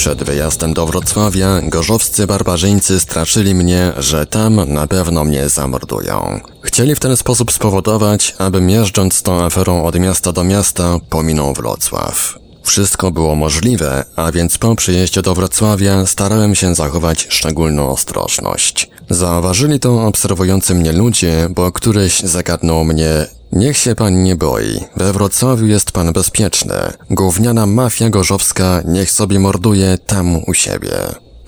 Przed wyjazdem do Wrocławia gorzowscy barbarzyńcy straszyli mnie, że tam na pewno mnie zamordują. Chcieli w ten sposób spowodować, abym jeżdżąc tą aferą od miasta do miasta pominął Wrocław. Wszystko było możliwe, a więc po przyjeździe do Wrocławia starałem się zachować szczególną ostrożność. Zauważyli to obserwujący mnie ludzie, bo któryś zagadnął mnie Niech się pan nie boi. We Wrocławiu jest pan bezpieczny. Gówniana mafia gorzowska niech sobie morduje tam u siebie.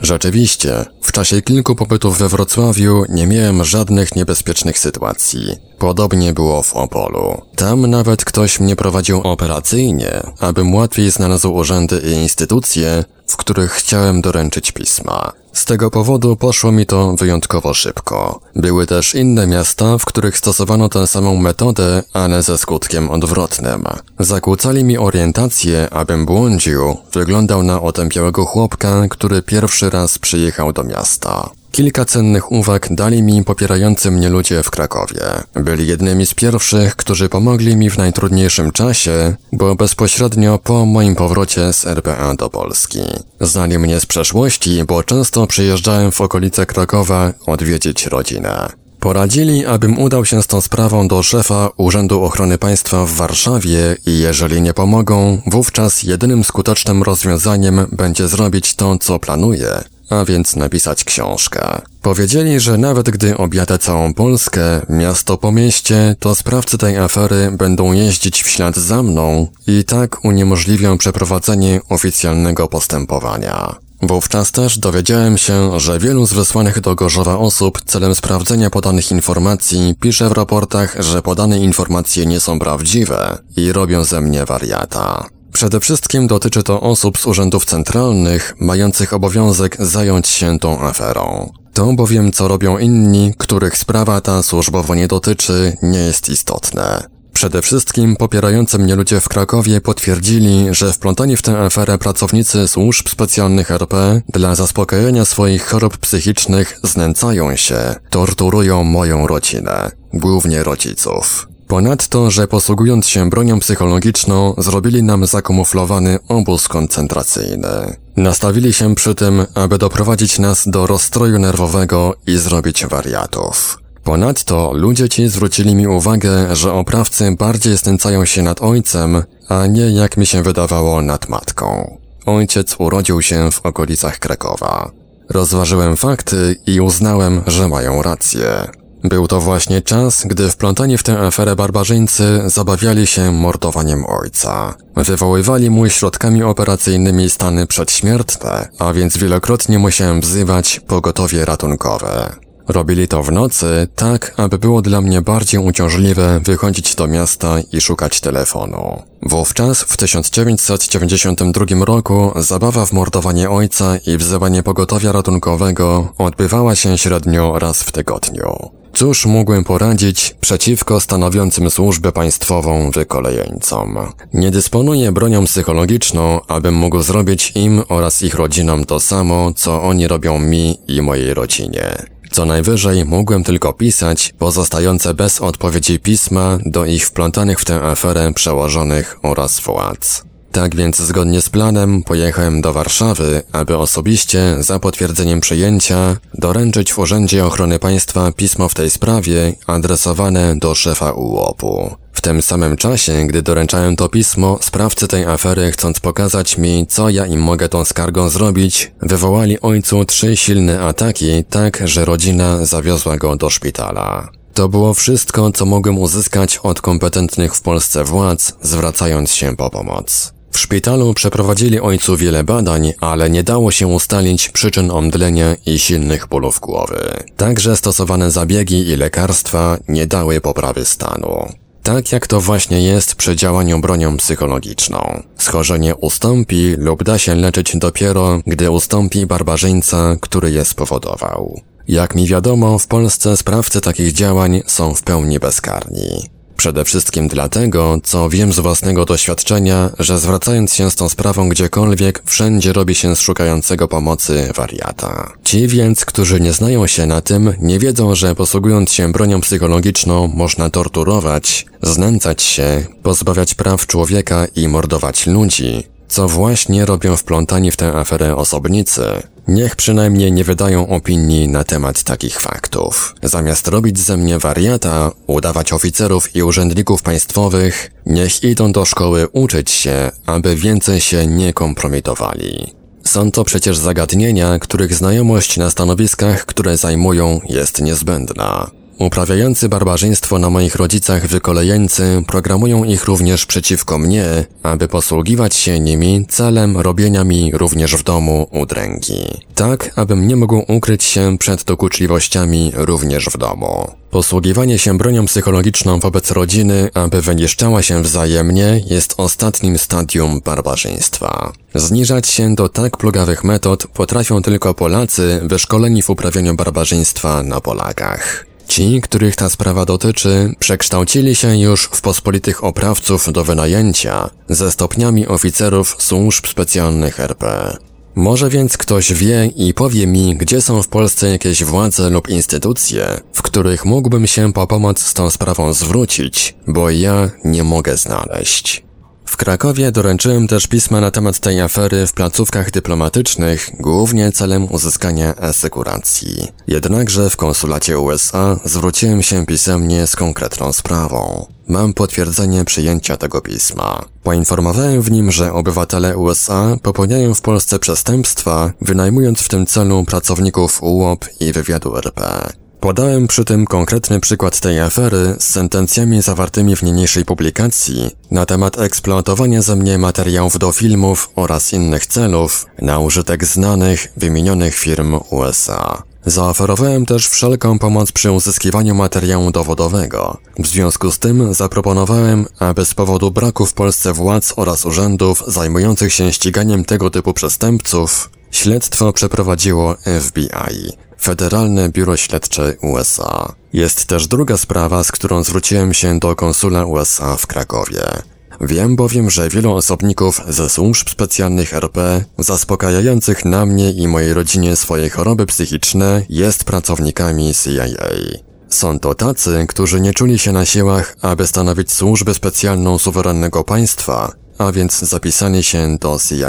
Rzeczywiście, w czasie kilku pobytów we Wrocławiu nie miałem żadnych niebezpiecznych sytuacji. Podobnie było w Opolu. Tam nawet ktoś mnie prowadził operacyjnie, abym łatwiej znalazł urzędy i instytucje, w których chciałem doręczyć pisma. Z tego powodu poszło mi to wyjątkowo szybko. Były też inne miasta, w których stosowano tę samą metodę, ale ze skutkiem odwrotnym. Zakłócali mi orientację, abym błądził, wyglądał na otępiałego chłopka, który pierwszy raz przyjechał do miasta. Kilka cennych uwag dali mi popierający mnie ludzie w Krakowie. Byli jednymi z pierwszych, którzy pomogli mi w najtrudniejszym czasie, bo bezpośrednio po moim powrocie z RPA do Polski. Znali mnie z przeszłości, bo często przyjeżdżałem w okolice Krakowa odwiedzić rodzinę. Poradzili, abym udał się z tą sprawą do szefa Urzędu Ochrony Państwa w Warszawie i jeżeli nie pomogą, wówczas jedynym skutecznym rozwiązaniem będzie zrobić to, co planuję, a więc napisać książkę. Powiedzieli, że nawet gdy objadę całą Polskę, miasto po mieście, to sprawcy tej afery będą jeździć w ślad za mną i tak uniemożliwią przeprowadzenie oficjalnego postępowania. Wówczas też dowiedziałem się, że wielu z wysłanych do Gorzowa osób celem sprawdzenia podanych informacji pisze w raportach, że podane informacje nie są prawdziwe i robią ze mnie wariata. Przede wszystkim dotyczy to osób z urzędów centralnych, mających obowiązek zająć się tą aferą. To bowiem co robią inni, których sprawa ta służbowo nie dotyczy, nie jest istotne. Przede wszystkim popierający mnie ludzie w Krakowie potwierdzili, że wplątani w tę aferę pracownicy służb specjalnych RP dla zaspokojenia swoich chorób psychicznych znęcają się, torturują moją rodzinę, głównie rodziców. Ponadto, że posługując się bronią psychologiczną, zrobili nam zakamuflowany obóz koncentracyjny. Nastawili się przy tym, aby doprowadzić nas do rozstroju nerwowego i zrobić wariatów. Ponadto ludzie ci zwrócili mi uwagę, że oprawcy bardziej znęcają się nad ojcem, a nie jak mi się wydawało nad matką. Ojciec urodził się w okolicach Krakowa. Rozważyłem fakty i uznałem, że mają rację. Był to właśnie czas, gdy wplątani w tę aferę barbarzyńcy zabawiali się mordowaniem ojca. Wywoływali mu środkami operacyjnymi stany przedśmiertne, a więc wielokrotnie musiałem wzywać pogotowie ratunkowe. Robili to w nocy, tak aby było dla mnie bardziej uciążliwe wychodzić do miasta i szukać telefonu. Wówczas, w 1992 roku, zabawa w mordowanie ojca i wzywanie pogotowia ratunkowego odbywała się średnio raz w tygodniu. Cóż mógłbym poradzić przeciwko stanowiącym służbę państwową wykolejeńcom? Nie dysponuję bronią psychologiczną, abym mógł zrobić im oraz ich rodzinom to samo, co oni robią mi i mojej rodzinie. Co najwyżej mógłem tylko pisać pozostające bez odpowiedzi pisma do ich wplątanych w tę aferę przełożonych oraz władz. Tak więc zgodnie z planem pojechałem do Warszawy, aby osobiście za potwierdzeniem przyjęcia doręczyć w Urzędzie Ochrony Państwa pismo w tej sprawie adresowane do szefa UOP-u. W tym samym czasie, gdy doręczałem to pismo, sprawcy tej afery chcąc pokazać mi, co ja im mogę tą skargą zrobić, wywołali ojcu trzy silne ataki, tak że rodzina zawiozła go do szpitala. To było wszystko, co mogłem uzyskać od kompetentnych w Polsce władz, zwracając się po pomoc. W szpitalu przeprowadzili ojcu wiele badań, ale nie dało się ustalić przyczyn omdlenia i silnych bólów głowy. Także stosowane zabiegi i lekarstwa nie dały poprawy stanu. Tak jak to właśnie jest przy działaniu bronią psychologiczną. Schorzenie ustąpi lub da się leczyć dopiero, gdy ustąpi barbarzyńca, który je spowodował. Jak mi wiadomo, w Polsce sprawcy takich działań są w pełni bezkarni. Przede wszystkim dlatego, co wiem z własnego doświadczenia, że zwracając się z tą sprawą gdziekolwiek, wszędzie robi się z szukającego pomocy wariata. Ci więc, którzy nie znają się na tym, nie wiedzą, że posługując się bronią psychologiczną można torturować, znęcać się, pozbawiać praw człowieka i mordować ludzi, co właśnie robią wplątani w tę aferę osobnicy. Niech przynajmniej nie wydają opinii na temat takich faktów. Zamiast robić ze mnie wariata, udawać oficerów i urzędników państwowych, niech idą do szkoły uczyć się, aby więcej się nie kompromitowali. Są to przecież zagadnienia, których znajomość na stanowiskach, które zajmują, jest niezbędna. Uprawiający barbarzyństwo na moich rodzicach wykolejeńcy programują ich również przeciwko mnie, aby posługiwać się nimi celem robienia mi również w domu udręki. Tak, abym nie mógł ukryć się przed dokuczliwościami również w domu. Posługiwanie się bronią psychologiczną wobec rodziny, aby wyniszczała się wzajemnie, jest ostatnim stadium barbarzyństwa. Zniżać się do tak plugawych metod potrafią tylko Polacy wyszkoleni w uprawianiu barbarzyństwa na Polakach. Ci, których ta sprawa dotyczy, przekształcili się już w pospolitych oprawców do wynajęcia, ze stopniami oficerów służb specjalnych RP. Może więc ktoś wie i powie mi, gdzie są w Polsce jakieś władze lub instytucje, w których mógłbym się po pomoc z tą sprawą zwrócić, bo ja nie mogę znaleźć. W Krakowie doręczyłem też pisma na temat tej afery w placówkach dyplomatycznych, głównie celem uzyskania asekuracji. Jednakże w konsulacie USA zwróciłem się pisemnie z konkretną sprawą. Mam potwierdzenie przyjęcia tego pisma. Poinformowałem w nim, że obywatele USA popełniają w Polsce przestępstwa, wynajmując w tym celu pracowników UOP i wywiadu RP. Podałem przy tym konkretny przykład tej afery z sentencjami zawartymi w niniejszej publikacji na temat eksploatowania ze mnie materiałów do filmów oraz innych celów na użytek znanych, wymienionych firm USA. Zaoferowałem też wszelką pomoc przy uzyskiwaniu materiału dowodowego. W związku z tym zaproponowałem, aby z powodu braku w Polsce władz oraz urzędów zajmujących się ściganiem tego typu przestępców, śledztwo przeprowadziło FBI. Federalne Biuro Śledcze USA. Jest też druga sprawa, z którą zwróciłem się do konsula USA w Krakowie. Wiem bowiem, że wielu osobników ze służb specjalnych RP, zaspokajających na mnie i mojej rodzinie swoje choroby psychiczne, jest pracownikami CIA. Są to tacy, którzy nie czuli się na siłach, aby stanowić służbę specjalną suwerennego państwa, a więc zapisanie się do CIA.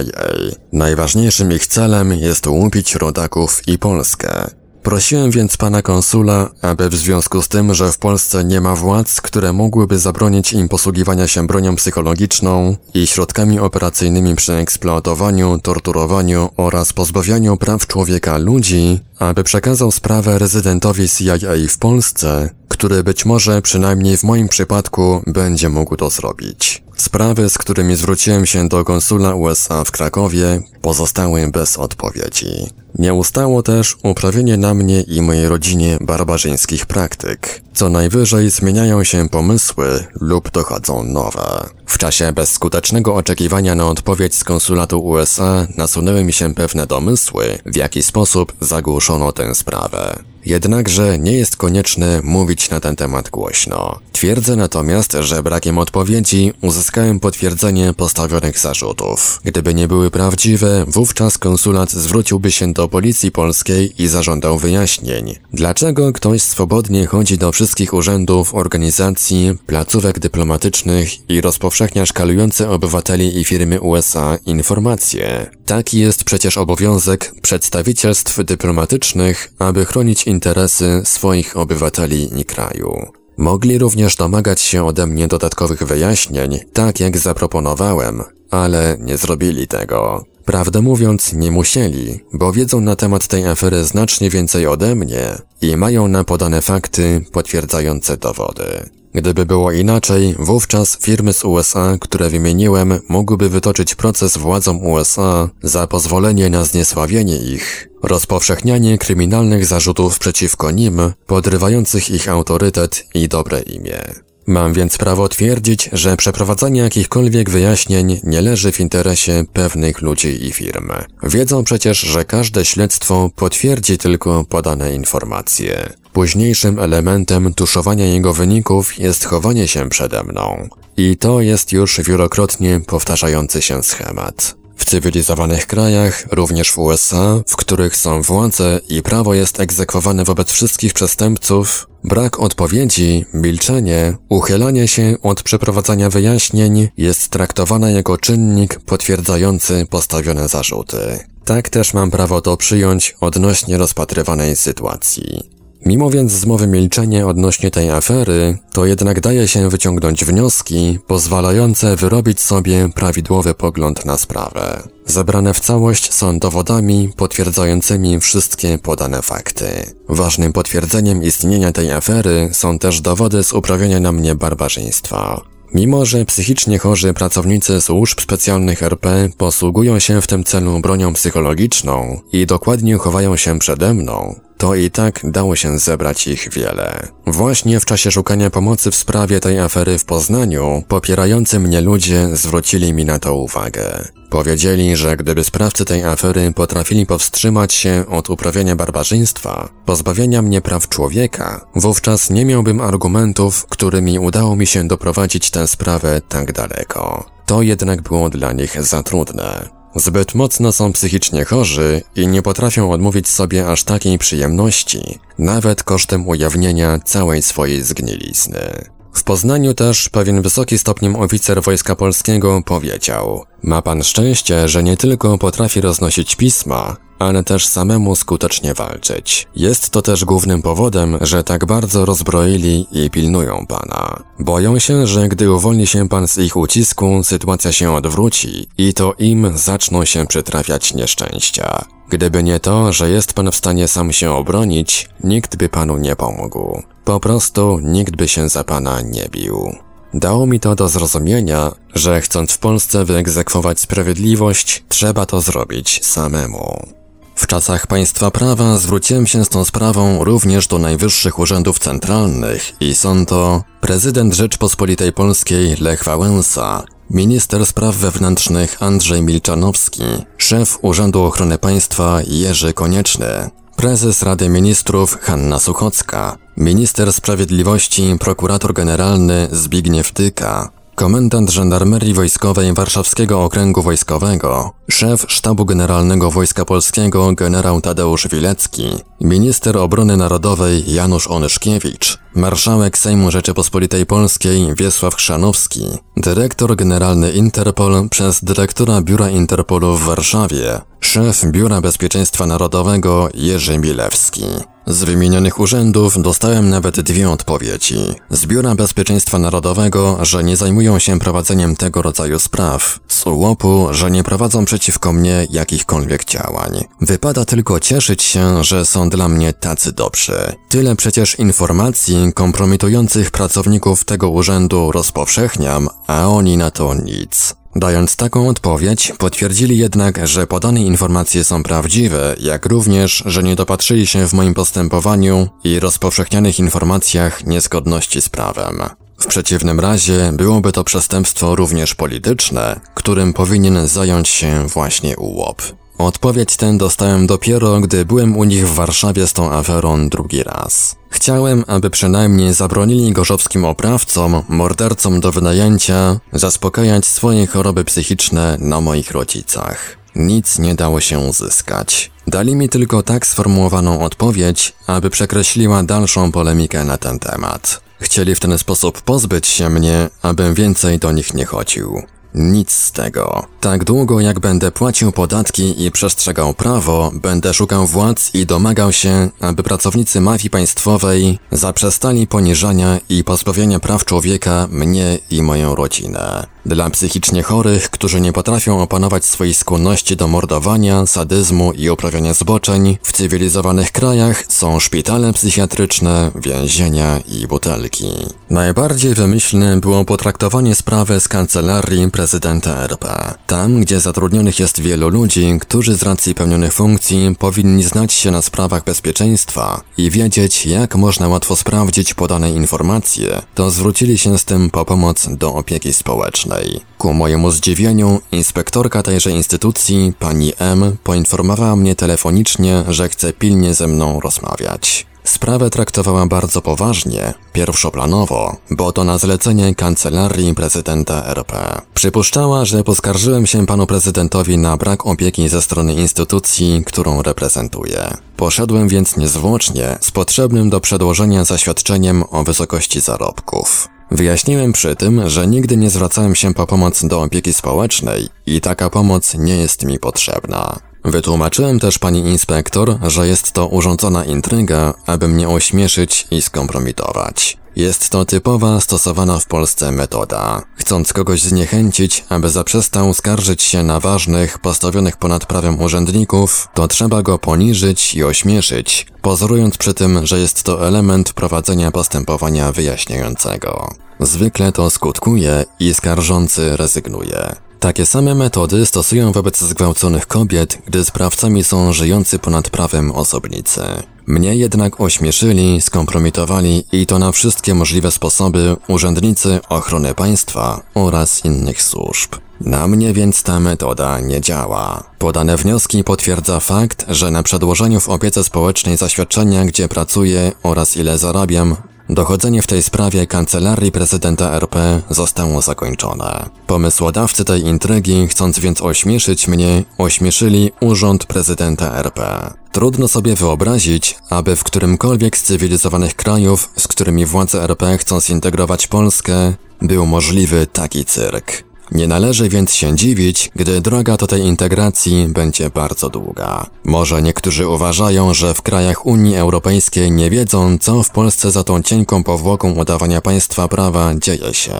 Najważniejszym ich celem jest łupić rodaków i Polskę. Prosiłem więc pana konsula, aby w związku z tym, że w Polsce nie ma władz, które mogłyby zabronić im posługiwania się bronią psychologiczną i środkami operacyjnymi przy eksploatowaniu, torturowaniu oraz pozbawianiu praw człowieka ludzi, aby przekazał sprawę rezydentowi CIA w Polsce, który być może przynajmniej w moim przypadku będzie mógł to zrobić. Sprawy, z którymi zwróciłem się do konsula USA w Krakowie, pozostały bez odpowiedzi. Nie ustało też uprawienie na mnie i mojej rodzinie barbarzyńskich praktyk. Co najwyżej zmieniają się pomysły lub dochodzą nowe. W czasie bezskutecznego oczekiwania na odpowiedź z konsulatu USA nasunęły mi się pewne domysły, w jaki sposób zagłuszono tę sprawę. Jednakże nie jest konieczne mówić na ten temat głośno. Twierdzę natomiast, że brakiem odpowiedzi uzyskałem potwierdzenie postawionych zarzutów. Gdyby nie były prawdziwe, wówczas konsulat zwróciłby się do policji polskiej i zażądał wyjaśnień. Dlaczego ktoś swobodnie chodzi do wszystkich urzędów, organizacji, placówek dyplomatycznych i rozpowszechnia szkalujące obywateli i firmy USA informacje? Taki jest przecież obowiązek przedstawicielstw dyplomatycznych, aby chronić interesy swoich obywateli i kraju. Mogli również domagać się ode mnie dodatkowych wyjaśnień, tak jak zaproponowałem, ale nie zrobili tego. Prawdę mówiąc, nie musieli, bo wiedzą na temat tej afery znacznie więcej ode mnie i mają na podane fakty potwierdzające dowody. Gdyby było inaczej, wówczas firmy z USA, które wymieniłem, mogłyby wytoczyć proces władzom USA za pozwolenie na zniesławienie ich, rozpowszechnianie kryminalnych zarzutów przeciwko nim, podrywających ich autorytet i dobre imię. Mam więc prawo twierdzić, że przeprowadzanie jakichkolwiek wyjaśnień nie leży w interesie pewnych ludzi i firm. Wiedzą przecież, że każde śledztwo potwierdzi tylko podane informacje. Późniejszym elementem tuszowania jego wyników jest chowanie się przede mną. I to jest już wielokrotnie powtarzający się schemat. W cywilizowanych krajach, również w USA, w których są władze i prawo jest egzekwowane wobec wszystkich przestępców, brak odpowiedzi, milczenie, uchylanie się od przeprowadzania wyjaśnień jest traktowane jako czynnik potwierdzający postawione zarzuty. Tak też mam prawo to przyjąć odnośnie rozpatrywanej sytuacji. Mimo więc zmowy milczenia odnośnie tej afery, to jednak daje się wyciągnąć wnioski pozwalające wyrobić sobie prawidłowy pogląd na sprawę. Zebrane w całość są dowodami potwierdzającymi wszystkie podane fakty. Ważnym potwierdzeniem istnienia tej afery są też dowody z uprawiania na mnie barbarzyństwa. Mimo, że psychicznie chorzy pracownicy służb specjalnych RP posługują się w tym celu bronią psychologiczną i dokładnie chowają się przede mną, to i tak dało się zebrać ich wiele. Właśnie w czasie szukania pomocy w sprawie tej afery w Poznaniu, popierający mnie ludzie zwrócili mi na to uwagę. Powiedzieli, że gdyby sprawcy tej afery potrafili powstrzymać się od uprawiania barbarzyństwa, pozbawienia mnie praw człowieka, wówczas nie miałbym argumentów, którymi udało mi się doprowadzić tę sprawę tak daleko. To jednak było dla nich za trudne. Zbyt mocno są psychicznie chorzy i nie potrafią odmówić sobie aż takiej przyjemności, nawet kosztem ujawnienia całej swojej zgnilizny. W Poznaniu też pewien wysoki stopniem oficer Wojska Polskiego powiedział Ma pan szczęście, że nie tylko potrafi roznosić pisma, ale też samemu skutecznie walczyć. Jest to też głównym powodem, że tak bardzo rozbroili i pilnują pana. Boją się, że gdy uwolni się pan z ich ucisku, sytuacja się odwróci i to im zaczną się przytrafiać nieszczęścia. Gdyby nie to, że jest pan w stanie sam się obronić, nikt by panu nie pomógł. Po prostu nikt by się za pana nie bił. Dało mi to do zrozumienia, że chcąc w Polsce wyegzekwować sprawiedliwość, trzeba to zrobić samemu. W czasach państwa prawa zwróciłem się z tą sprawą również do najwyższych urzędów centralnych i są to prezydent Rzeczpospolitej Polskiej Lech Wałęsa, minister spraw wewnętrznych Andrzej Milczanowski, szef Urzędu Ochrony Państwa Jerzy Konieczny, prezes Rady Ministrów Hanna Suchocka, minister sprawiedliwości prokurator generalny Zbigniew Tyka, Komendant Żandarmerii Wojskowej Warszawskiego Okręgu Wojskowego, szef Sztabu Generalnego Wojska Polskiego generał Tadeusz Wilecki, minister obrony narodowej Janusz Onyszkiewicz, marszałek Sejmu Rzeczypospolitej Polskiej Wiesław Chrzanowski, dyrektor generalny Interpol przez dyrektora Biura Interpolu w Warszawie, szef Biura Bezpieczeństwa Narodowego Jerzy Milewski. Z wymienionych urzędów dostałem nawet dwie odpowiedzi. Z Biura Bezpieczeństwa Narodowego, że nie zajmują się prowadzeniem tego rodzaju spraw. Z UOP-u, że nie prowadzą przeciwko mnie jakichkolwiek działań. Wypada tylko cieszyć się, że są dla mnie tacy dobrzy. Tyle przecież informacji kompromitujących pracowników tego urzędu rozpowszechniam, a oni na to nic. Dając taką odpowiedź, potwierdzili jednak, że podane informacje są prawdziwe, jak również, że nie dopatrzyli się w moim postępowaniu i rozpowszechnianych informacjach niezgodności z prawem. W przeciwnym razie byłoby to przestępstwo również polityczne, którym powinien zająć się właśnie UOP. Odpowiedź tę dostałem dopiero, gdy byłem u nich w Warszawie z tą aferą drugi raz. Chciałem, aby przynajmniej zabronili gorzowskim oprawcom, mordercom do wynajęcia, zaspokajać swoje choroby psychiczne na moich rodzicach. Nic nie dało się uzyskać. Dali mi tylko tak sformułowaną odpowiedź, aby przekreśliła dalszą polemikę na ten temat. Chcieli w ten sposób pozbyć się mnie, abym więcej do nich nie chodził. Nic z tego. Tak długo jak będę płacił podatki i przestrzegał prawo, będę szukał władz i domagał się, aby pracownicy mafii państwowej zaprzestali poniżania i pozbawienia praw człowieka mnie i moją rodzinę. Dla psychicznie chorych, którzy nie potrafią opanować swojej skłonności do mordowania, sadyzmu i uprawiania zboczeń, w cywilizowanych krajach są szpitale psychiatryczne, więzienia i butelki. Najbardziej wymyślne było potraktowanie sprawy z kancelarii prezydenta RP. Tam, gdzie zatrudnionych jest wielu ludzi, którzy z racji pełnionych funkcji powinni znać się na sprawach bezpieczeństwa i wiedzieć, jak można łatwo sprawdzić podane informacje, to zwrócili się z tym po pomoc do opieki społecznej. Ku mojemu zdziwieniu, inspektorka tejże instytucji, pani M, poinformowała mnie telefonicznie, że chce pilnie ze mną rozmawiać. Sprawę traktowała bardzo poważnie, pierwszoplanowo, bo to na zlecenie kancelarii prezydenta RP. Przypuszczała, że poskarżyłem się panu prezydentowi na brak opieki ze strony instytucji, którą reprezentuję. Poszedłem więc niezwłocznie z potrzebnym do przedłożenia zaświadczeniem o wysokości zarobków. Wyjaśniłem przy tym, że nigdy nie zwracałem się po pomoc do opieki społecznej i taka pomoc nie jest mi potrzebna. Wytłumaczyłem też pani inspektor, że jest to urządzona intryga, aby mnie ośmieszyć i skompromitować. Jest to typowa, stosowana w Polsce metoda. Chcąc kogoś zniechęcić, aby zaprzestał skarżyć się na ważnych, postawionych ponad prawem urzędników, to trzeba go poniżyć i ośmieszyć, pozorując przy tym, że jest to element prowadzenia postępowania wyjaśniającego. Zwykle to skutkuje i skarżący rezygnuje. Takie same metody stosują wobec zgwałconych kobiet, gdy sprawcami są żyjący ponad prawem osobnicy. Mnie jednak ośmieszyli, skompromitowali i to na wszystkie możliwe sposoby urzędnicy ochrony państwa oraz innych służb. Na mnie więc ta metoda nie działa. Podane wnioski potwierdza fakt, że na przedłożeniu w opiece społecznej zaświadczenia, gdzie pracuję oraz ile zarabiam, Dochodzenie w tej sprawie kancelarii prezydenta RP zostało zakończone. Pomysłodawcy tej intrygi, chcąc więc ośmieszyć mnie, ośmieszyli urząd prezydenta RP. Trudno sobie wyobrazić, aby w którymkolwiek z cywilizowanych krajów, z którymi władze RP chcą zintegrować Polskę, był możliwy taki cyrk. Nie należy więc się dziwić, gdy droga do tej integracji będzie bardzo długa. Może niektórzy uważają, że w krajach Unii Europejskiej nie wiedzą, co w Polsce za tą cienką powłoką udawania państwa prawa dzieje się.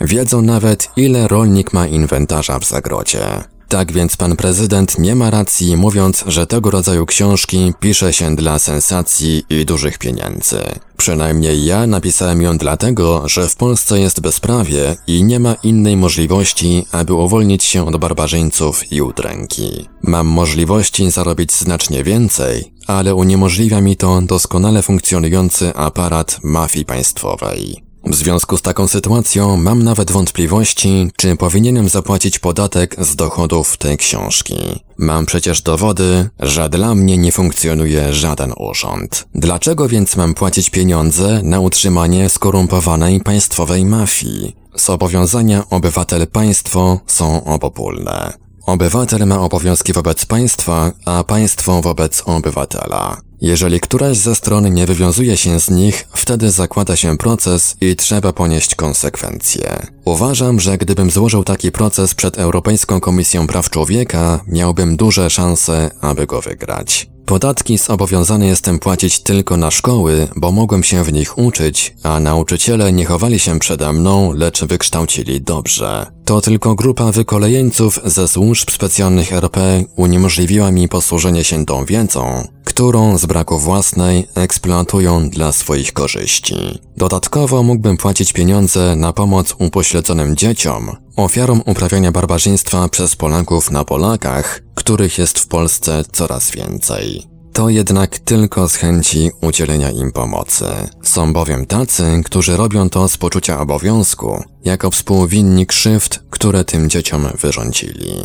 Wiedzą nawet, ile rolnik ma inwentarza w zagrodzie. Tak więc pan prezydent nie ma racji mówiąc, że tego rodzaju książki pisze się dla sensacji i dużych pieniędzy. Przynajmniej ja napisałem ją dlatego, że w Polsce jest bezprawie i nie ma innej możliwości, aby uwolnić się od barbarzyńców i udręki. Mam możliwości zarobić znacznie więcej, ale uniemożliwia mi to doskonale funkcjonujący aparat mafii państwowej. W związku z taką sytuacją mam nawet wątpliwości, czy powinienem zapłacić podatek z dochodów tej książki. Mam przecież dowody, że dla mnie nie funkcjonuje żaden urząd. Dlaczego więc mam płacić pieniądze na utrzymanie skorumpowanej państwowej mafii? Zobowiązania obywatel-państwo są obopólne. Obywatel ma obowiązki wobec państwa, a państwo wobec obywatela. Jeżeli któraś ze stron nie wywiązuje się z nich, wtedy zakłada się proces i trzeba ponieść konsekwencje. Uważam, że gdybym złożył taki proces przed Europejską Komisją Praw Człowieka, miałbym duże szanse, aby go wygrać. Podatki zobowiązany jestem płacić tylko na szkoły, bo mogłem się w nich uczyć, a nauczyciele nie chowali się przede mną, lecz wykształcili dobrze. To tylko grupa wykolejeńców ze służb specjalnych RP uniemożliwiła mi posłużenie się tą wiedzą, którą z braku własnej eksploatują dla swoich korzyści. Dodatkowo mógłbym płacić pieniądze na pomoc upośledzonym dzieciom, ofiarom uprawiania barbarzyństwa przez Polaków na Polakach, których jest w Polsce coraz więcej. To jednak tylko z chęci udzielenia im pomocy. Są bowiem tacy, którzy robią to z poczucia obowiązku, jako współwinni krzywd, które tym dzieciom wyrządzili.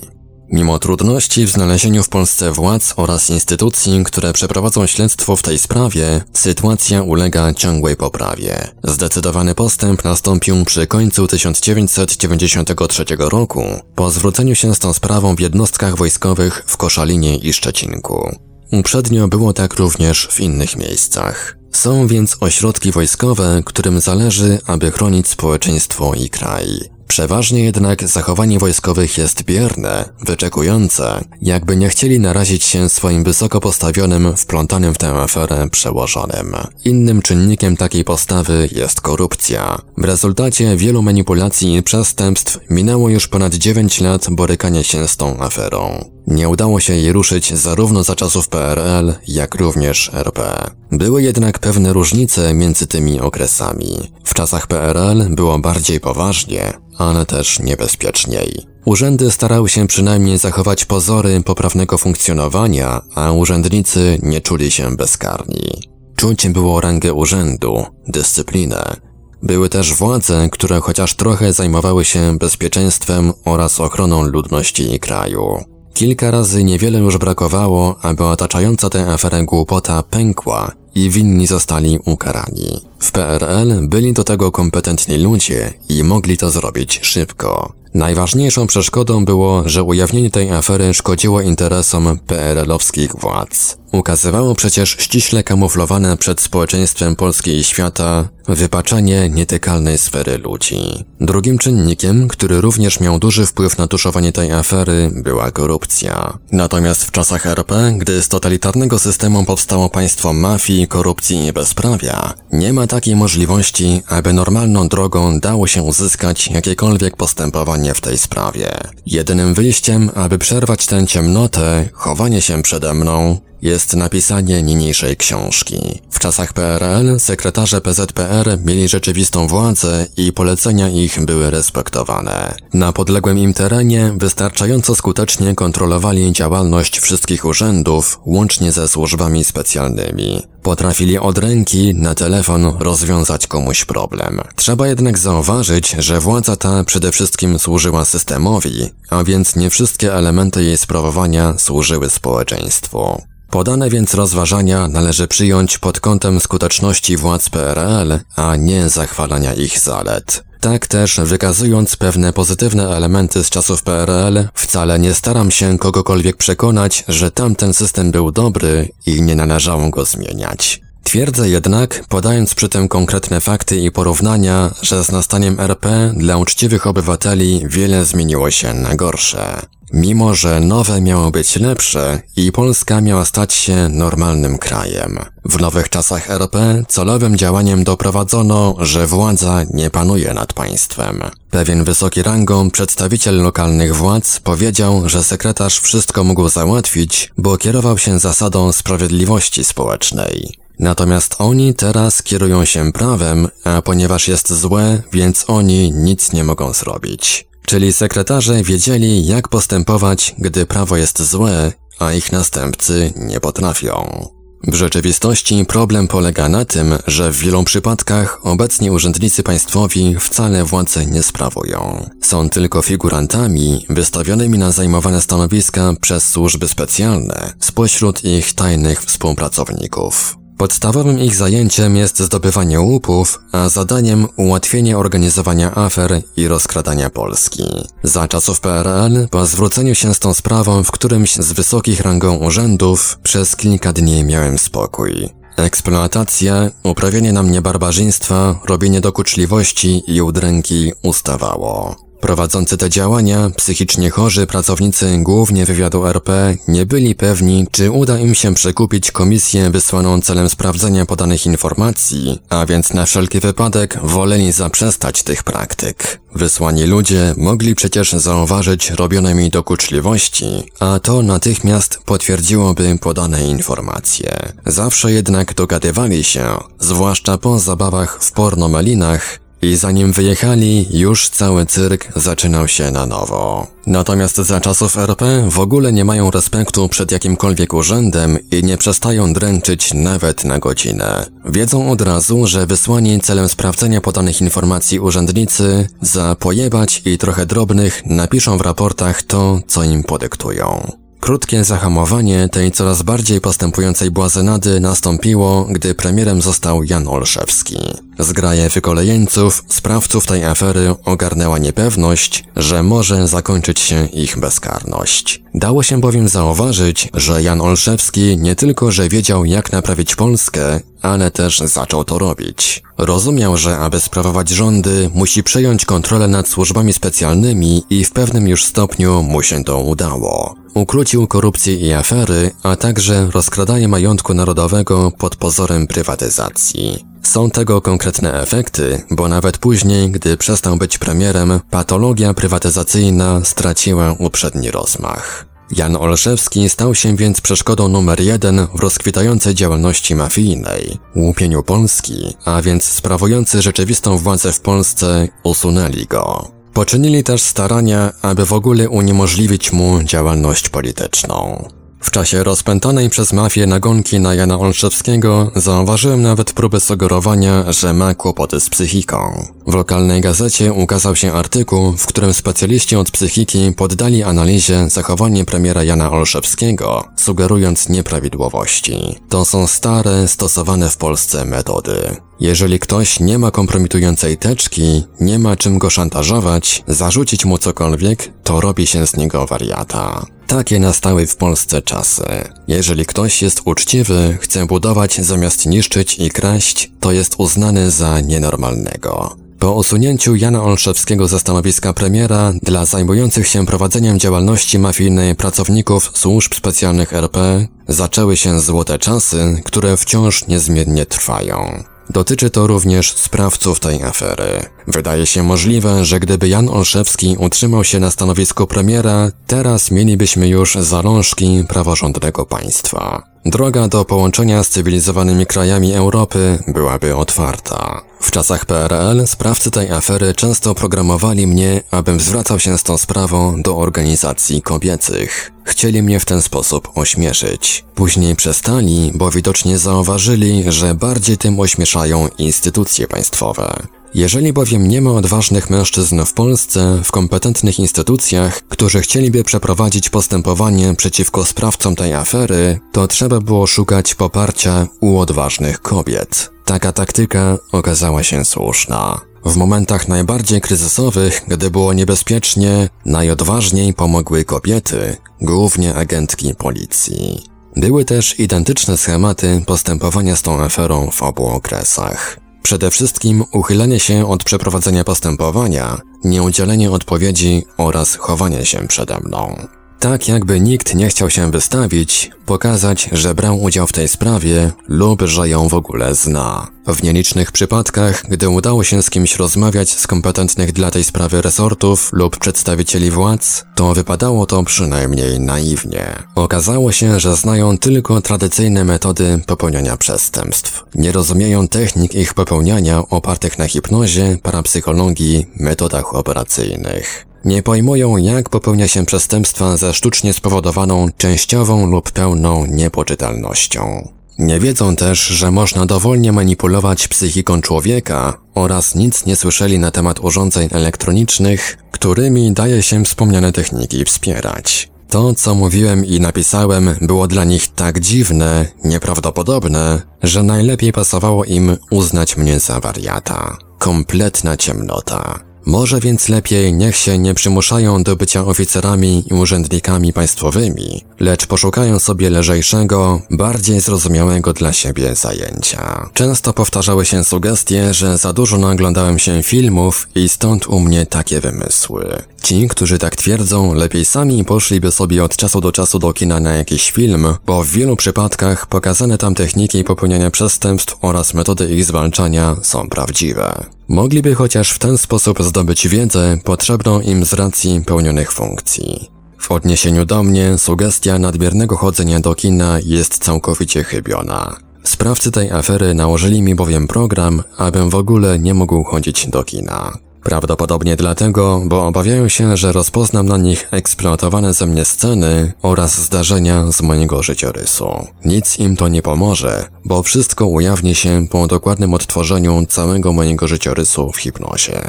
Mimo trudności w znalezieniu w Polsce władz oraz instytucji, które przeprowadzą śledztwo w tej sprawie, sytuacja ulega ciągłej poprawie. Zdecydowany postęp nastąpił przy końcu 1993 roku, po zwróceniu się z tą sprawą w jednostkach wojskowych w Koszalinie i Szczecinku. Uprzednio było tak również w innych miejscach. Są więc ośrodki wojskowe, którym zależy, aby chronić społeczeństwo i kraj. Przeważnie jednak zachowanie wojskowych jest bierne, wyczekujące, jakby nie chcieli narazić się swoim wysoko postawionym, wplątanym w tę aferę przełożonym. Innym czynnikiem takiej postawy jest korupcja. W rezultacie wielu manipulacji i przestępstw minęło już ponad 9 lat borykania się z tą aferą. Nie udało się jej ruszyć zarówno za czasów PRL, jak również RP. Były jednak pewne różnice między tymi okresami. W czasach PRL było bardziej poważnie, ale też niebezpieczniej. Urzędy starały się przynajmniej zachować pozory poprawnego funkcjonowania, a urzędnicy nie czuli się bezkarni. Czuć było rangę urzędu, dyscyplinę. Były też władze, które chociaż trochę zajmowały się bezpieczeństwem oraz ochroną ludności i kraju. Kilka razy niewiele już brakowało, aby otaczająca tę aferę głupota pękła i winni zostali ukarani. W PRL byli do tego kompetentni ludzie i mogli to zrobić szybko. Najważniejszą przeszkodą było, że ujawnienie tej afery szkodziło interesom PRL-owskich władz. Ukazywało przecież ściśle kamuflowane przed społeczeństwem Polski i świata wypaczenie nietykalnej sfery ludzi. Drugim czynnikiem, który również miał duży wpływ na tuszowanie tej afery, była korupcja. Natomiast w czasach RP, gdy z totalitarnego systemu powstało państwo mafii, korupcji i bezprawia, nie ma takiej możliwości, aby normalną drogą dało się uzyskać jakiekolwiek postępowanie w tej sprawie. Jedynym wyjściem, aby przerwać tę ciemnotę, chowanie się przede mną, jest napisanie niniejszej książki. W czasach PRL sekretarze PZPR mieli rzeczywistą władzę i polecenia ich były respektowane. Na podległym im terenie wystarczająco skutecznie kontrolowali działalność wszystkich urzędów, łącznie ze służbami specjalnymi. Potrafili od ręki na telefon rozwiązać komuś problem. Trzeba jednak zauważyć, że władza ta przede wszystkim służyła systemowi, a więc nie wszystkie elementy jej sprawowania służyły społeczeństwu. Podane więc rozważania należy przyjąć pod kątem skuteczności władz PRL, a nie zachwalania ich zalet. Tak też wykazując pewne pozytywne elementy z czasów PRL, wcale nie staram się kogokolwiek przekonać, że tamten system był dobry i nie należało go zmieniać. Twierdzę jednak, podając przy tym konkretne fakty i porównania, że z nastaniem RP dla uczciwych obywateli wiele zmieniło się na gorsze. Mimo, że nowe miało być lepsze i Polska miała stać się normalnym krajem. W nowych czasach RP celowym działaniem doprowadzono, że władza nie panuje nad państwem. Pewien wysoki rangą przedstawiciel lokalnych władz powiedział, że sekretarz wszystko mógł załatwić, bo kierował się zasadą sprawiedliwości społecznej. Natomiast oni teraz kierują się prawem, a ponieważ jest złe, więc oni nic nie mogą zrobić. Czyli sekretarze wiedzieli, jak postępować, gdy prawo jest złe, a ich następcy nie potrafią. W rzeczywistości problem polega na tym, że w wielu przypadkach obecni urzędnicy państwowi wcale władzy nie sprawują. Są tylko figurantami wystawionymi na zajmowane stanowiska przez służby specjalne spośród ich tajnych współpracowników. Podstawowym ich zajęciem jest zdobywanie łupów, a zadaniem ułatwienie organizowania afer i rozkradania Polski. Za czasów PRL, po zwróceniu się z tą sprawą w którymś z wysokich rangą urzędów, przez kilka dni miałem spokój. Eksploatacja, uprawianie na mnie barbarzyństwa, robienie dokuczliwości i udręki ustawało. Prowadzący te działania, psychicznie chorzy pracownicy głównie wywiadu RP nie byli pewni, czy uda im się przekupić komisję wysłaną celem sprawdzenia podanych informacji, a więc na wszelki wypadek woleli zaprzestać tych praktyk. Wysłani ludzie mogli przecież zauważyć robione mi dokuczliwości, a to natychmiast potwierdziłoby podane informacje. Zawsze jednak dogadywali się, zwłaszcza po zabawach w pornomelinach, i zanim wyjechali, już cały cyrk zaczynał się na nowo. Natomiast za czasów RP w ogóle nie mają respektu przed jakimkolwiek urzędem i nie przestają dręczyć nawet na godzinę. Wiedzą od razu, że wysłani celem sprawdzenia podanych informacji urzędnicy za pojebać i trochę drobnych napiszą w raportach to, co im podyktują. Krótkie zahamowanie tej coraz bardziej postępującej błazenady nastąpiło, gdy premierem został Jan Olszewski. Zgraje wykolejeńców, sprawców tej afery ogarnęła niepewność, że może zakończyć się ich bezkarność. Dało się bowiem zauważyć, że Jan Olszewski nie tylko, że wiedział jak naprawić Polskę, ale też zaczął to robić. Rozumiał, że aby sprawować rządy, musi przejąć kontrolę nad służbami specjalnymi i w pewnym już stopniu mu się to udało. Ukrócił korupcję i afery, a także rozkradanie majątku narodowego pod pozorem prywatyzacji. Są tego konkretne efekty, bo nawet później, gdy przestał być premierem, patologia prywatyzacyjna straciła uprzedni rozmach. Jan Olszewski stał się więc przeszkodą numer jeden w rozkwitającej działalności mafijnej, łupieniu Polski, a więc sprawujący rzeczywistą władzę w Polsce usunęli go. Poczynili też starania, aby w ogóle uniemożliwić mu działalność polityczną. W czasie rozpętanej przez mafię nagonki na Jana Olszewskiego zauważyłem nawet próbę sugerowania, że ma kłopoty z psychiką. W lokalnej gazecie ukazał się artykuł, w którym specjaliści od psychiki poddali analizie zachowanie premiera Jana Olszewskiego, sugerując nieprawidłowości. To są stare, stosowane w Polsce metody. Jeżeli ktoś nie ma kompromitującej teczki, nie ma czym go szantażować, zarzucić mu cokolwiek, to robi się z niego wariata. Takie nastały w Polsce czasy. Jeżeli ktoś jest uczciwy, chce budować zamiast niszczyć i kraść, to jest uznany za nienormalnego. Po usunięciu Jana Olszewskiego ze stanowiska premiera dla zajmujących się prowadzeniem działalności mafijnej pracowników służb specjalnych RP zaczęły się złote czasy, które wciąż niezmiennie trwają. Dotyczy to również sprawców tej afery. Wydaje się możliwe, że gdyby Jan Olszewski utrzymał się na stanowisku premiera, teraz mielibyśmy już zalążki praworządnego państwa. Droga do połączenia z cywilizowanymi krajami Europy byłaby otwarta. W czasach PRL sprawcy tej afery często programowali mnie, abym zwracał się z tą sprawą do organizacji kobiecych. Chcieli mnie w ten sposób ośmieszyć. Później przestali, bo widocznie zauważyli, że bardziej tym ośmieszają instytucje państwowe. Jeżeli bowiem nie ma odważnych mężczyzn w Polsce, w kompetentnych instytucjach, którzy chcieliby przeprowadzić postępowanie przeciwko sprawcom tej afery, to trzeba było szukać poparcia u odważnych kobiet. Taka taktyka okazała się słuszna. W momentach najbardziej kryzysowych, gdy było niebezpiecznie, najodważniej pomogły kobiety, głównie agentki policji. Były też identyczne schematy postępowania z tą aferą w obu okresach. Przede wszystkim uchylenie się od przeprowadzenia postępowania, nieudzielenie odpowiedzi oraz chowanie się przede mną. Tak jakby nikt nie chciał się wystawić, pokazać, że brał udział w tej sprawie lub że ją w ogóle zna. W nielicznych przypadkach, gdy udało się z kimś rozmawiać z kompetentnych dla tej sprawy resortów lub przedstawicieli władz, to wypadało to przynajmniej naiwnie. Okazało się, że znają tylko tradycyjne metody popełniania przestępstw. Nie rozumieją technik ich popełniania opartych na hipnozie, parapsychologii, metodach operacyjnych. Nie pojmują, jak popełnia się przestępstwa ze sztucznie spowodowaną częściową lub pełną niepoczytalnością. Nie wiedzą też, że można dowolnie manipulować psychiką człowieka oraz nic nie słyszeli na temat urządzeń elektronicznych, którymi daje się wspomniane techniki wspierać. To, co mówiłem i napisałem, było dla nich tak dziwne, nieprawdopodobne, że najlepiej pasowało im uznać mnie za wariata. Kompletna ciemnota. Może więc lepiej niech się nie przymuszają do bycia oficerami i urzędnikami państwowymi, lecz poszukają sobie lżejszego, bardziej zrozumiałego dla siebie zajęcia. Często powtarzały się sugestie, że za dużo naglądałem się filmów i stąd u mnie takie wymysły. Ci, którzy tak twierdzą, lepiej sami poszliby sobie od czasu do czasu do kina na jakiś film, bo w wielu przypadkach pokazane tam techniki popełniania przestępstw oraz metody ich zwalczania są prawdziwe. Mogliby chociaż w ten sposób zdobyć wiedzę potrzebną im z racji pełnionych funkcji. W odniesieniu do mnie sugestia nadmiernego chodzenia do kina jest całkowicie chybiona. Sprawcy tej afery nałożyli mi bowiem program, abym w ogóle nie mógł chodzić do kina. Prawdopodobnie dlatego, bo obawiają się, że rozpoznam na nich eksploatowane ze mnie sceny oraz zdarzenia z mojego życiorysu. Nic im to nie pomoże, bo wszystko ujawni się po dokładnym odtworzeniu całego mojego życiorysu w hipnozie.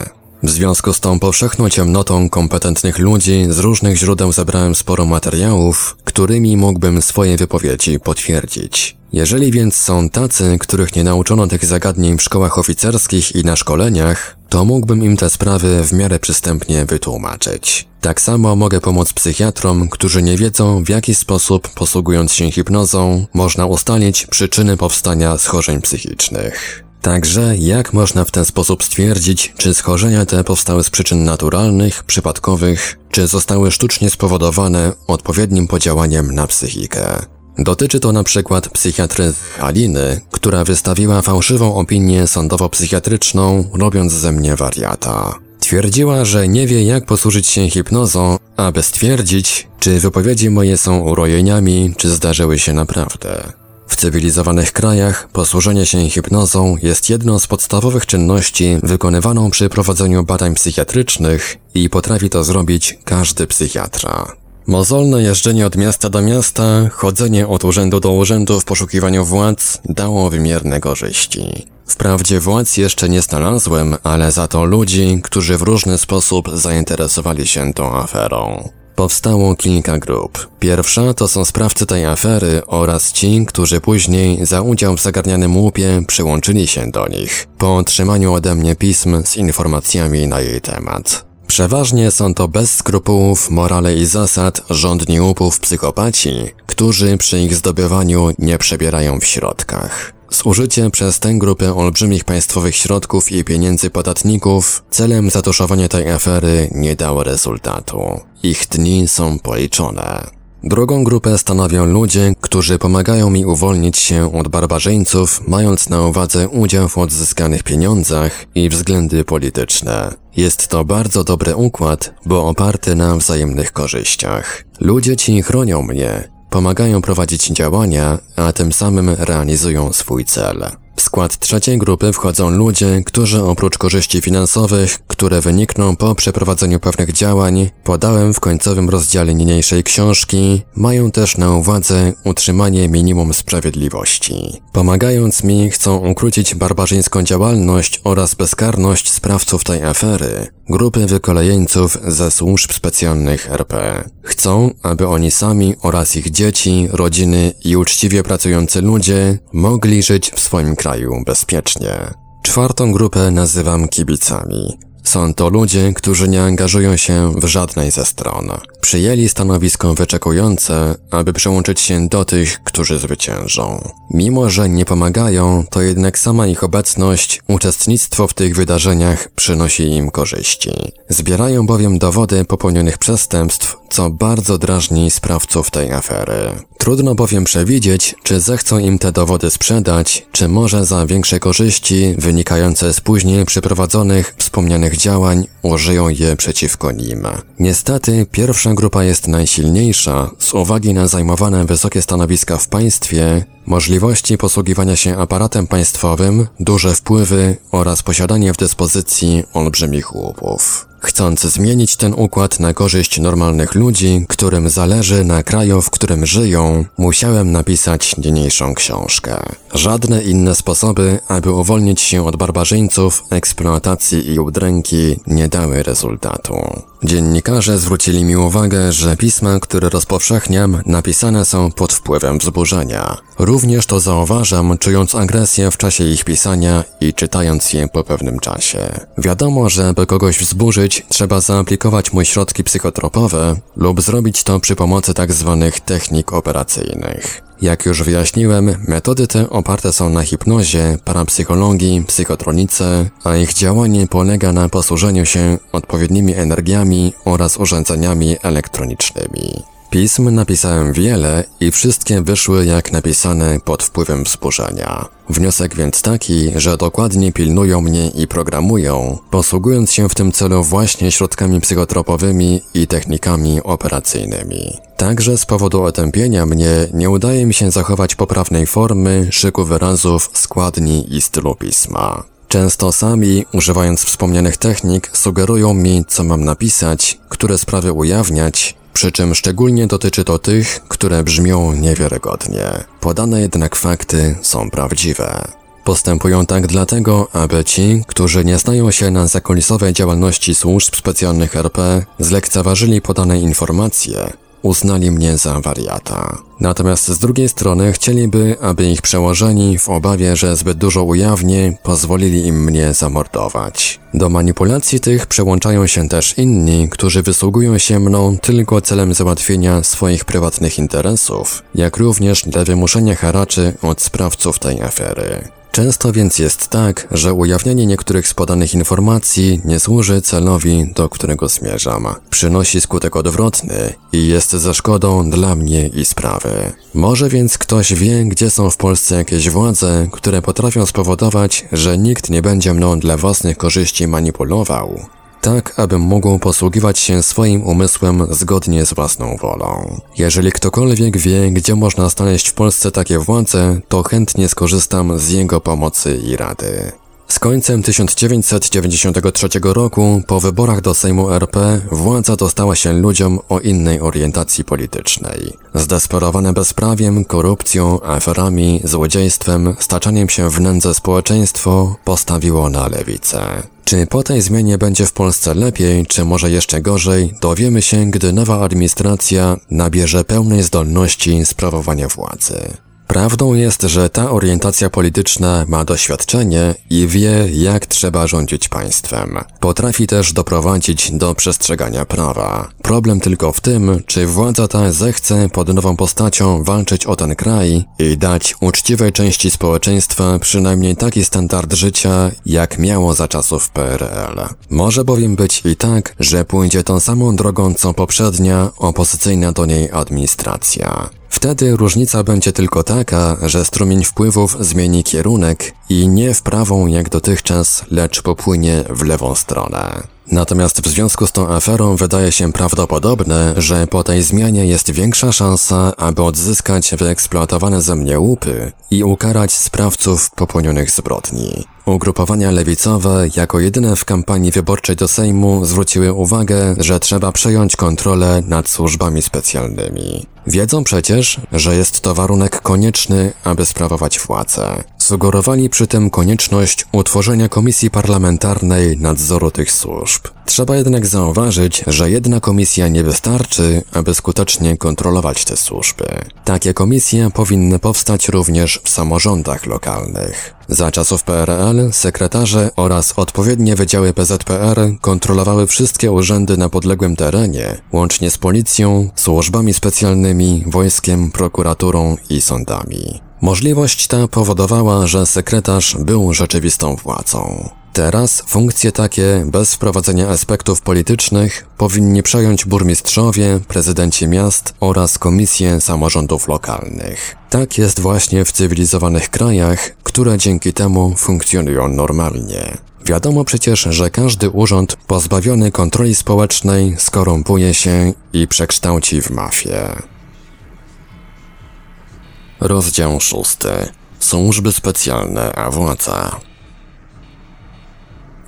W związku z tą powszechną ciemnotą kompetentnych ludzi z różnych źródeł zebrałem sporo materiałów, którymi mógłbym swoje wypowiedzi potwierdzić. Jeżeli więc są tacy, których nie nauczono tych zagadnień w szkołach oficerskich i na szkoleniach, to mógłbym im te sprawy w miarę przystępnie wytłumaczyć. Tak samo mogę pomóc psychiatrom, którzy nie wiedzą, w jaki sposób, posługując się hipnozą, można ustalić przyczyny powstania schorzeń psychicznych. Także jak można w ten sposób stwierdzić, czy schorzenia te powstały z przyczyn naturalnych, przypadkowych, czy zostały sztucznie spowodowane odpowiednim podziałaniem na psychikę? Dotyczy to na przykład psychiatry Aliny, która wystawiła fałszywą opinię sądowo-psychiatryczną, robiąc ze mnie wariata. Twierdziła, że nie wie jak posłużyć się hipnozą, aby stwierdzić, czy wypowiedzi moje są urojeniami, czy zdarzyły się naprawdę. W cywilizowanych krajach posłużenie się hipnozą jest jedną z podstawowych czynności wykonywaną przy prowadzeniu badań psychiatrycznych i potrafi to zrobić każdy psychiatra. Mozolne jeżdżenie od miasta do miasta, chodzenie od urzędu do urzędu w poszukiwaniu władz dało wymierne korzyści. Wprawdzie władz jeszcze nie znalazłem, ale za to ludzi, którzy w różny sposób zainteresowali się tą aferą. Powstało kilka grup. Pierwsza to są sprawcy tej afery oraz ci, którzy później za udział w zagarnianym łupie przyłączyli się do nich, po otrzymaniu ode mnie pism z informacjami na jej temat. Przeważnie są to bez skrupułów, morale i zasad rządni łupów psychopaci, którzy przy ich zdobywaniu nie przebierają w środkach. Zużycie przez tę grupę olbrzymich państwowych środków i pieniędzy podatników celem zatuszowania tej afery nie dało rezultatu. Ich dni są policzone. Drugą grupę stanowią ludzie, którzy pomagają mi uwolnić się od barbarzyńców, mając na uwadze udział w odzyskanych pieniądzach i względy polityczne. Jest to bardzo dobry układ, bo oparty na wzajemnych korzyściach. Ludzie ci chronią mnie, pomagają prowadzić działania, a tym samym realizują swój cel. W skład trzeciej grupy wchodzą ludzie, którzy oprócz korzyści finansowych, które wynikną po przeprowadzeniu pewnych działań, podałem w końcowym rozdziale niniejszej książki, mają też na uwadze utrzymanie minimum sprawiedliwości. Pomagając mi, chcą ukrócić barbarzyńską działalność oraz bezkarność sprawców tej afery, grupy wykolejeńców ze służb specjalnych RP. Chcą, aby oni sami oraz ich dzieci, rodziny i uczciwie pracujący ludzie mogli żyć w swoim kraju bezpiecznie. Czwartą grupę nazywam kibicami. Są to ludzie, którzy nie angażują się w żadnej ze stron. Przyjęli stanowisko wyczekujące, aby przyłączyć się do tych, którzy zwyciężą. Mimo, że nie pomagają, to jednak sama ich obecność, uczestnictwo w tych wydarzeniach przynosi im korzyści. Zbierają bowiem dowody popełnionych przestępstw, co bardzo drażni sprawców tej afery. Trudno bowiem przewidzieć, czy zechcą im te dowody sprzedać, czy może za większe korzyści wynikające z później przeprowadzonych wspomnianych działań użyją je przeciwko nim. Niestety pierwsza grupa jest najsilniejsza z uwagi na zajmowane wysokie stanowiska w państwie, możliwości posługiwania się aparatem państwowym, duże wpływy oraz posiadanie w dyspozycji olbrzymich łupów. Chcąc zmienić ten układ na korzyść normalnych ludzi, którym zależy na kraju, w którym żyją, musiałem napisać niniejszą książkę. Żadne inne sposoby, aby uwolnić się od barbarzyńców, eksploatacji i udręki nie dały rezultatu. Dziennikarze zwrócili mi uwagę, że pisma, które rozpowszechniam, napisane są pod wpływem wzburzenia. Również to zauważam, czując agresję w czasie ich pisania i czytając je po pewnym czasie. Wiadomo, że by kogoś wzburzyć, trzeba zaaplikować mu środki psychotropowe lub zrobić to przy pomocy tzw. Tak technik operacyjnych. Jak już wyjaśniłem, metody te oparte są na hipnozie, parapsychologii, psychotronice, a ich działanie polega na posłużeniu się odpowiednimi energiami oraz urządzeniami elektronicznymi. Pism napisałem wiele i wszystkie wyszły jak napisane pod wpływem wzburzenia. Wniosek więc taki, że dokładnie pilnują mnie i programują, posługując się w tym celu właśnie środkami psychotropowymi i technikami operacyjnymi. Także z powodu otępienia mnie nie udaje mi się zachować poprawnej formy, szyku wyrazów, składni i stylu pisma. Często sami, używając wspomnianych technik, sugerują mi, co mam napisać, które sprawy ujawniać, przy czym szczególnie dotyczy to tych, które brzmią niewiarygodnie. Podane jednak fakty są prawdziwe. Postępują tak dlatego, aby ci, którzy nie znają się na zakulisowej działalności służb specjalnych RP, zlekceważyli podane informacje, uznali mnie za wariata. Natomiast z drugiej strony chcieliby, aby ich przełożeni w obawie, że zbyt dużo ujawnię, pozwolili im mnie zamordować. Do manipulacji tych przełączają się też inni, którzy wysługują się mną tylko celem załatwienia swoich prywatnych interesów, jak również dla wymuszenia haraczy od sprawców tej afery. Często więc jest tak, że ujawnianie niektórych z podanych informacji nie służy celowi, do którego zmierzam. Przynosi skutek odwrotny i jest ze szkodą dla mnie i sprawy. Może więc ktoś wie, gdzie są w Polsce jakieś władze, które potrafią spowodować, że nikt nie będzie mną dla własnych korzyści manipulował, tak abym mógł posługiwać się swoim umysłem zgodnie z własną wolą. Jeżeli ktokolwiek wie, gdzie można znaleźć w Polsce takie władze, to chętnie skorzystam z jego pomocy i rady. Z końcem 1993 roku, po wyborach do Sejmu RP, władza dostała się ludziom o innej orientacji politycznej. Zdesperowane bezprawiem, korupcją, aferami, złodziejstwem, staczaniem się w nędzę społeczeństwo postawiło na lewicę. Czy po tej zmianie będzie w Polsce lepiej, czy może jeszcze gorzej, dowiemy się, gdy nowa administracja nabierze pełnej zdolności sprawowania władzy. Prawdą jest, że ta orientacja polityczna ma doświadczenie i wie, jak trzeba rządzić państwem. Potrafi też doprowadzić do przestrzegania prawa. Problem tylko w tym, czy władza ta zechce pod nową postacią walczyć o ten kraj i dać uczciwej części społeczeństwa przynajmniej taki standard życia, jak miało za czasów PRL. Może bowiem być i tak, że pójdzie tą samą drogą co poprzednia, opozycyjna do niej administracja. Wtedy różnica będzie tylko taka, że strumień wpływów zmieni kierunek i nie w prawą jak dotychczas, lecz popłynie w lewą stronę. Natomiast w związku z tą aferą wydaje się prawdopodobne, że po tej zmianie jest większa szansa, aby odzyskać wyeksploatowane ze mnie łupy i ukarać sprawców popełnionych zbrodni. Ugrupowania lewicowe jako jedyne w kampanii wyborczej do Sejmu zwróciły uwagę, że trzeba przejąć kontrolę nad służbami specjalnymi. Wiedzą przecież, że jest to warunek konieczny, aby sprawować władzę. Sugerowali przy tym konieczność utworzenia komisji parlamentarnej nadzoru tych służb. Trzeba jednak zauważyć, że jedna komisja nie wystarczy, aby skutecznie kontrolować te służby. Takie komisje powinny powstać również w samorządach lokalnych. Za czasów PRL sekretarze oraz odpowiednie wydziały PZPR kontrolowały wszystkie urzędy na podległym terenie, łącznie z policją, służbami specjalnymi, wojskiem, prokuraturą i sądami. Możliwość ta powodowała, że sekretarz był rzeczywistą władzą. Teraz funkcje takie, bez wprowadzenia aspektów politycznych, powinni przejąć burmistrzowie, prezydenci miast oraz komisje samorządów lokalnych. Tak jest właśnie w cywilizowanych krajach, które dzięki temu funkcjonują normalnie. Wiadomo przecież, że każdy urząd pozbawiony kontroli społecznej skorumpuje się i przekształci w mafię. Rozdział szósty. Służby specjalne, a władza.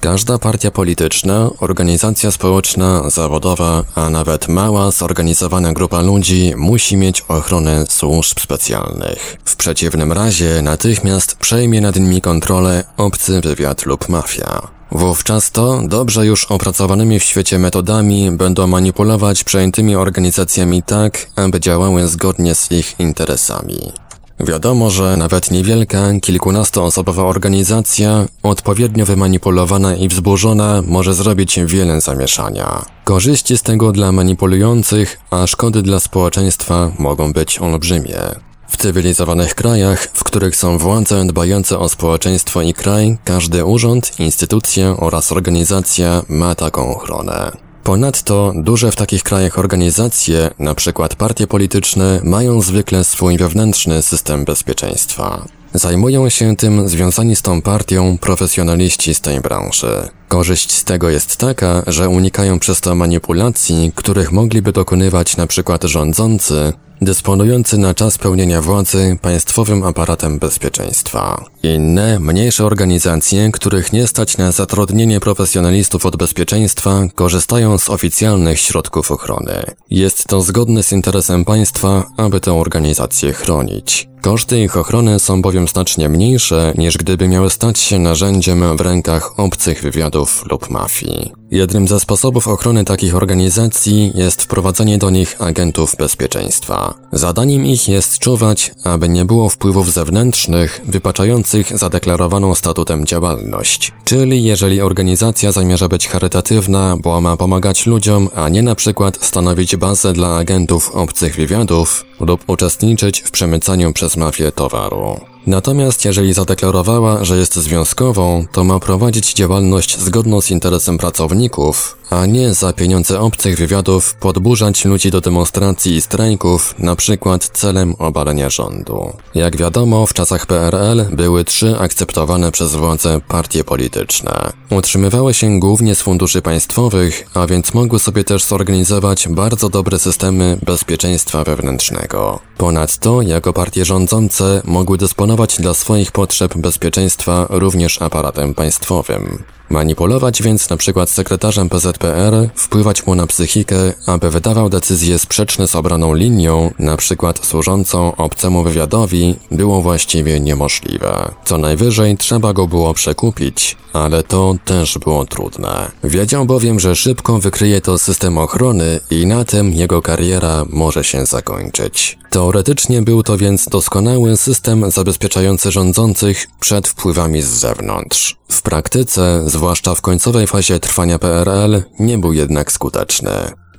Każda partia polityczna, organizacja społeczna, zawodowa, a nawet mała, zorganizowana grupa ludzi musi mieć ochronę służb specjalnych. W przeciwnym razie natychmiast przejmie nad nimi kontrolę obcy wywiad lub mafia. Wówczas to, dobrze już opracowanymi w świecie metodami, będą manipulować przejętymi organizacjami tak, aby działały zgodnie z ich interesami. Wiadomo, że nawet niewielka, kilkunastoosobowa organizacja, odpowiednio wymanipulowana i wzburzona, może zrobić wiele zamieszania. Korzyści z tego dla manipulujących, a szkody dla społeczeństwa mogą być olbrzymie. W cywilizowanych krajach, w których są władze dbające o społeczeństwo i kraj, każdy urząd, instytucja oraz organizacja ma taką ochronę. Ponadto duże w takich krajach organizacje, np. partie polityczne, mają zwykle swój wewnętrzny system bezpieczeństwa. Zajmują się tym związani z tą partią profesjonaliści z tej branży. Korzyść z tego jest taka, że unikają przez to manipulacji, których mogliby dokonywać np. rządzący, dysponujący na czas pełnienia władzy państwowym aparatem bezpieczeństwa. Inne, mniejsze organizacje, których nie stać na zatrudnienie profesjonalistów od bezpieczeństwa, korzystają z oficjalnych środków ochrony. Jest to zgodne z interesem państwa, aby tę organizację chronić. Koszty ich ochrony są bowiem znacznie mniejsze niż gdyby miały stać się narzędziem w rękach obcych wywiadów lub mafii. Jednym ze sposobów ochrony takich organizacji jest wprowadzenie do nich agentów bezpieczeństwa. Zadaniem ich jest czuwać, aby nie było wpływów zewnętrznych wypaczających zadeklarowaną statutem działalność. Czyli jeżeli organizacja zamierza być charytatywna, bo ma pomagać ludziom, a nie na przykład stanowić bazę dla agentów obcych wywiadów lub uczestniczyć w przemycaniu przez mafię towaru. Natomiast jeżeli zadeklarowała, że jest związkową, to ma prowadzić działalność zgodną z interesem pracowników, a nie za pieniądze obcych wywiadów podburzać ludzi do demonstracji i strajków, na przykład celem obalenia rządu. Jak wiadomo, w czasach PRL były trzy akceptowane przez władze partie polityczne. Utrzymywały się głównie z funduszy państwowych, a więc mogły sobie też zorganizować bardzo dobre systemy bezpieczeństwa wewnętrznego. Ponadto, jako partie rządzące mogły dysponować dla swoich potrzeb bezpieczeństwa również aparatem państwowym. Manipulować więc na przykład sekretarzem PZPR, wpływać mu na psychikę, aby wydawał decyzje sprzeczne z obraną linią, na przykład służącą obcemu wywiadowi, było właściwie niemożliwe. Co najwyżej trzeba go było przekupić, ale to też było trudne. Wiedział bowiem, że szybko wykryje to system ochrony i na tym jego kariera może się zakończyć. Teoretycznie był to więc doskonały system zabezpieczający rządzących przed wpływami z zewnątrz. W praktyce, zwłaszcza w końcowej fazie trwania PRL, nie był jednak skuteczny.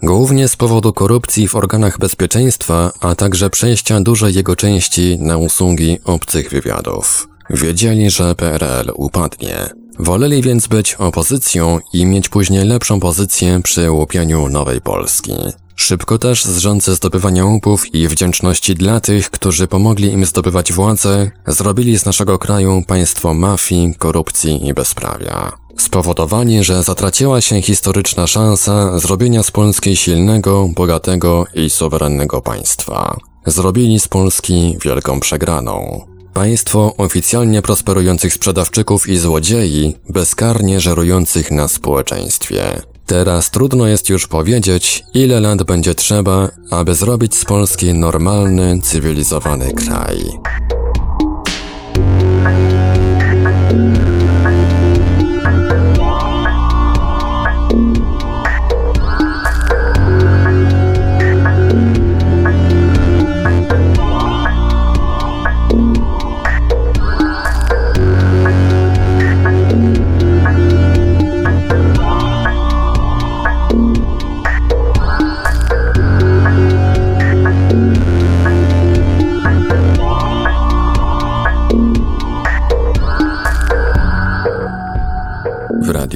Głównie z powodu korupcji w organach bezpieczeństwa, a także przejścia dużej jego części na usługi obcych wywiadów. Wiedzieli, że PRL upadnie. Woleli więc być opozycją i mieć później lepszą pozycję przy łupieniu nowej Polski. Szybko też z rządzy zdobywania łupów i wdzięczności dla tych, którzy pomogli im zdobywać władzę, zrobili z naszego kraju państwo mafii, korupcji i bezprawia. Spowodowali, że zatraciła się historyczna szansa zrobienia z Polski silnego, bogatego i suwerennego państwa. Zrobili z Polski wielką przegraną. Państwo oficjalnie prosperujących sprzedawczyków i złodziei, bezkarnie żerujących na społeczeństwie. Teraz trudno jest już powiedzieć, ile lat będzie trzeba, aby zrobić z Polski normalny, cywilizowany kraj.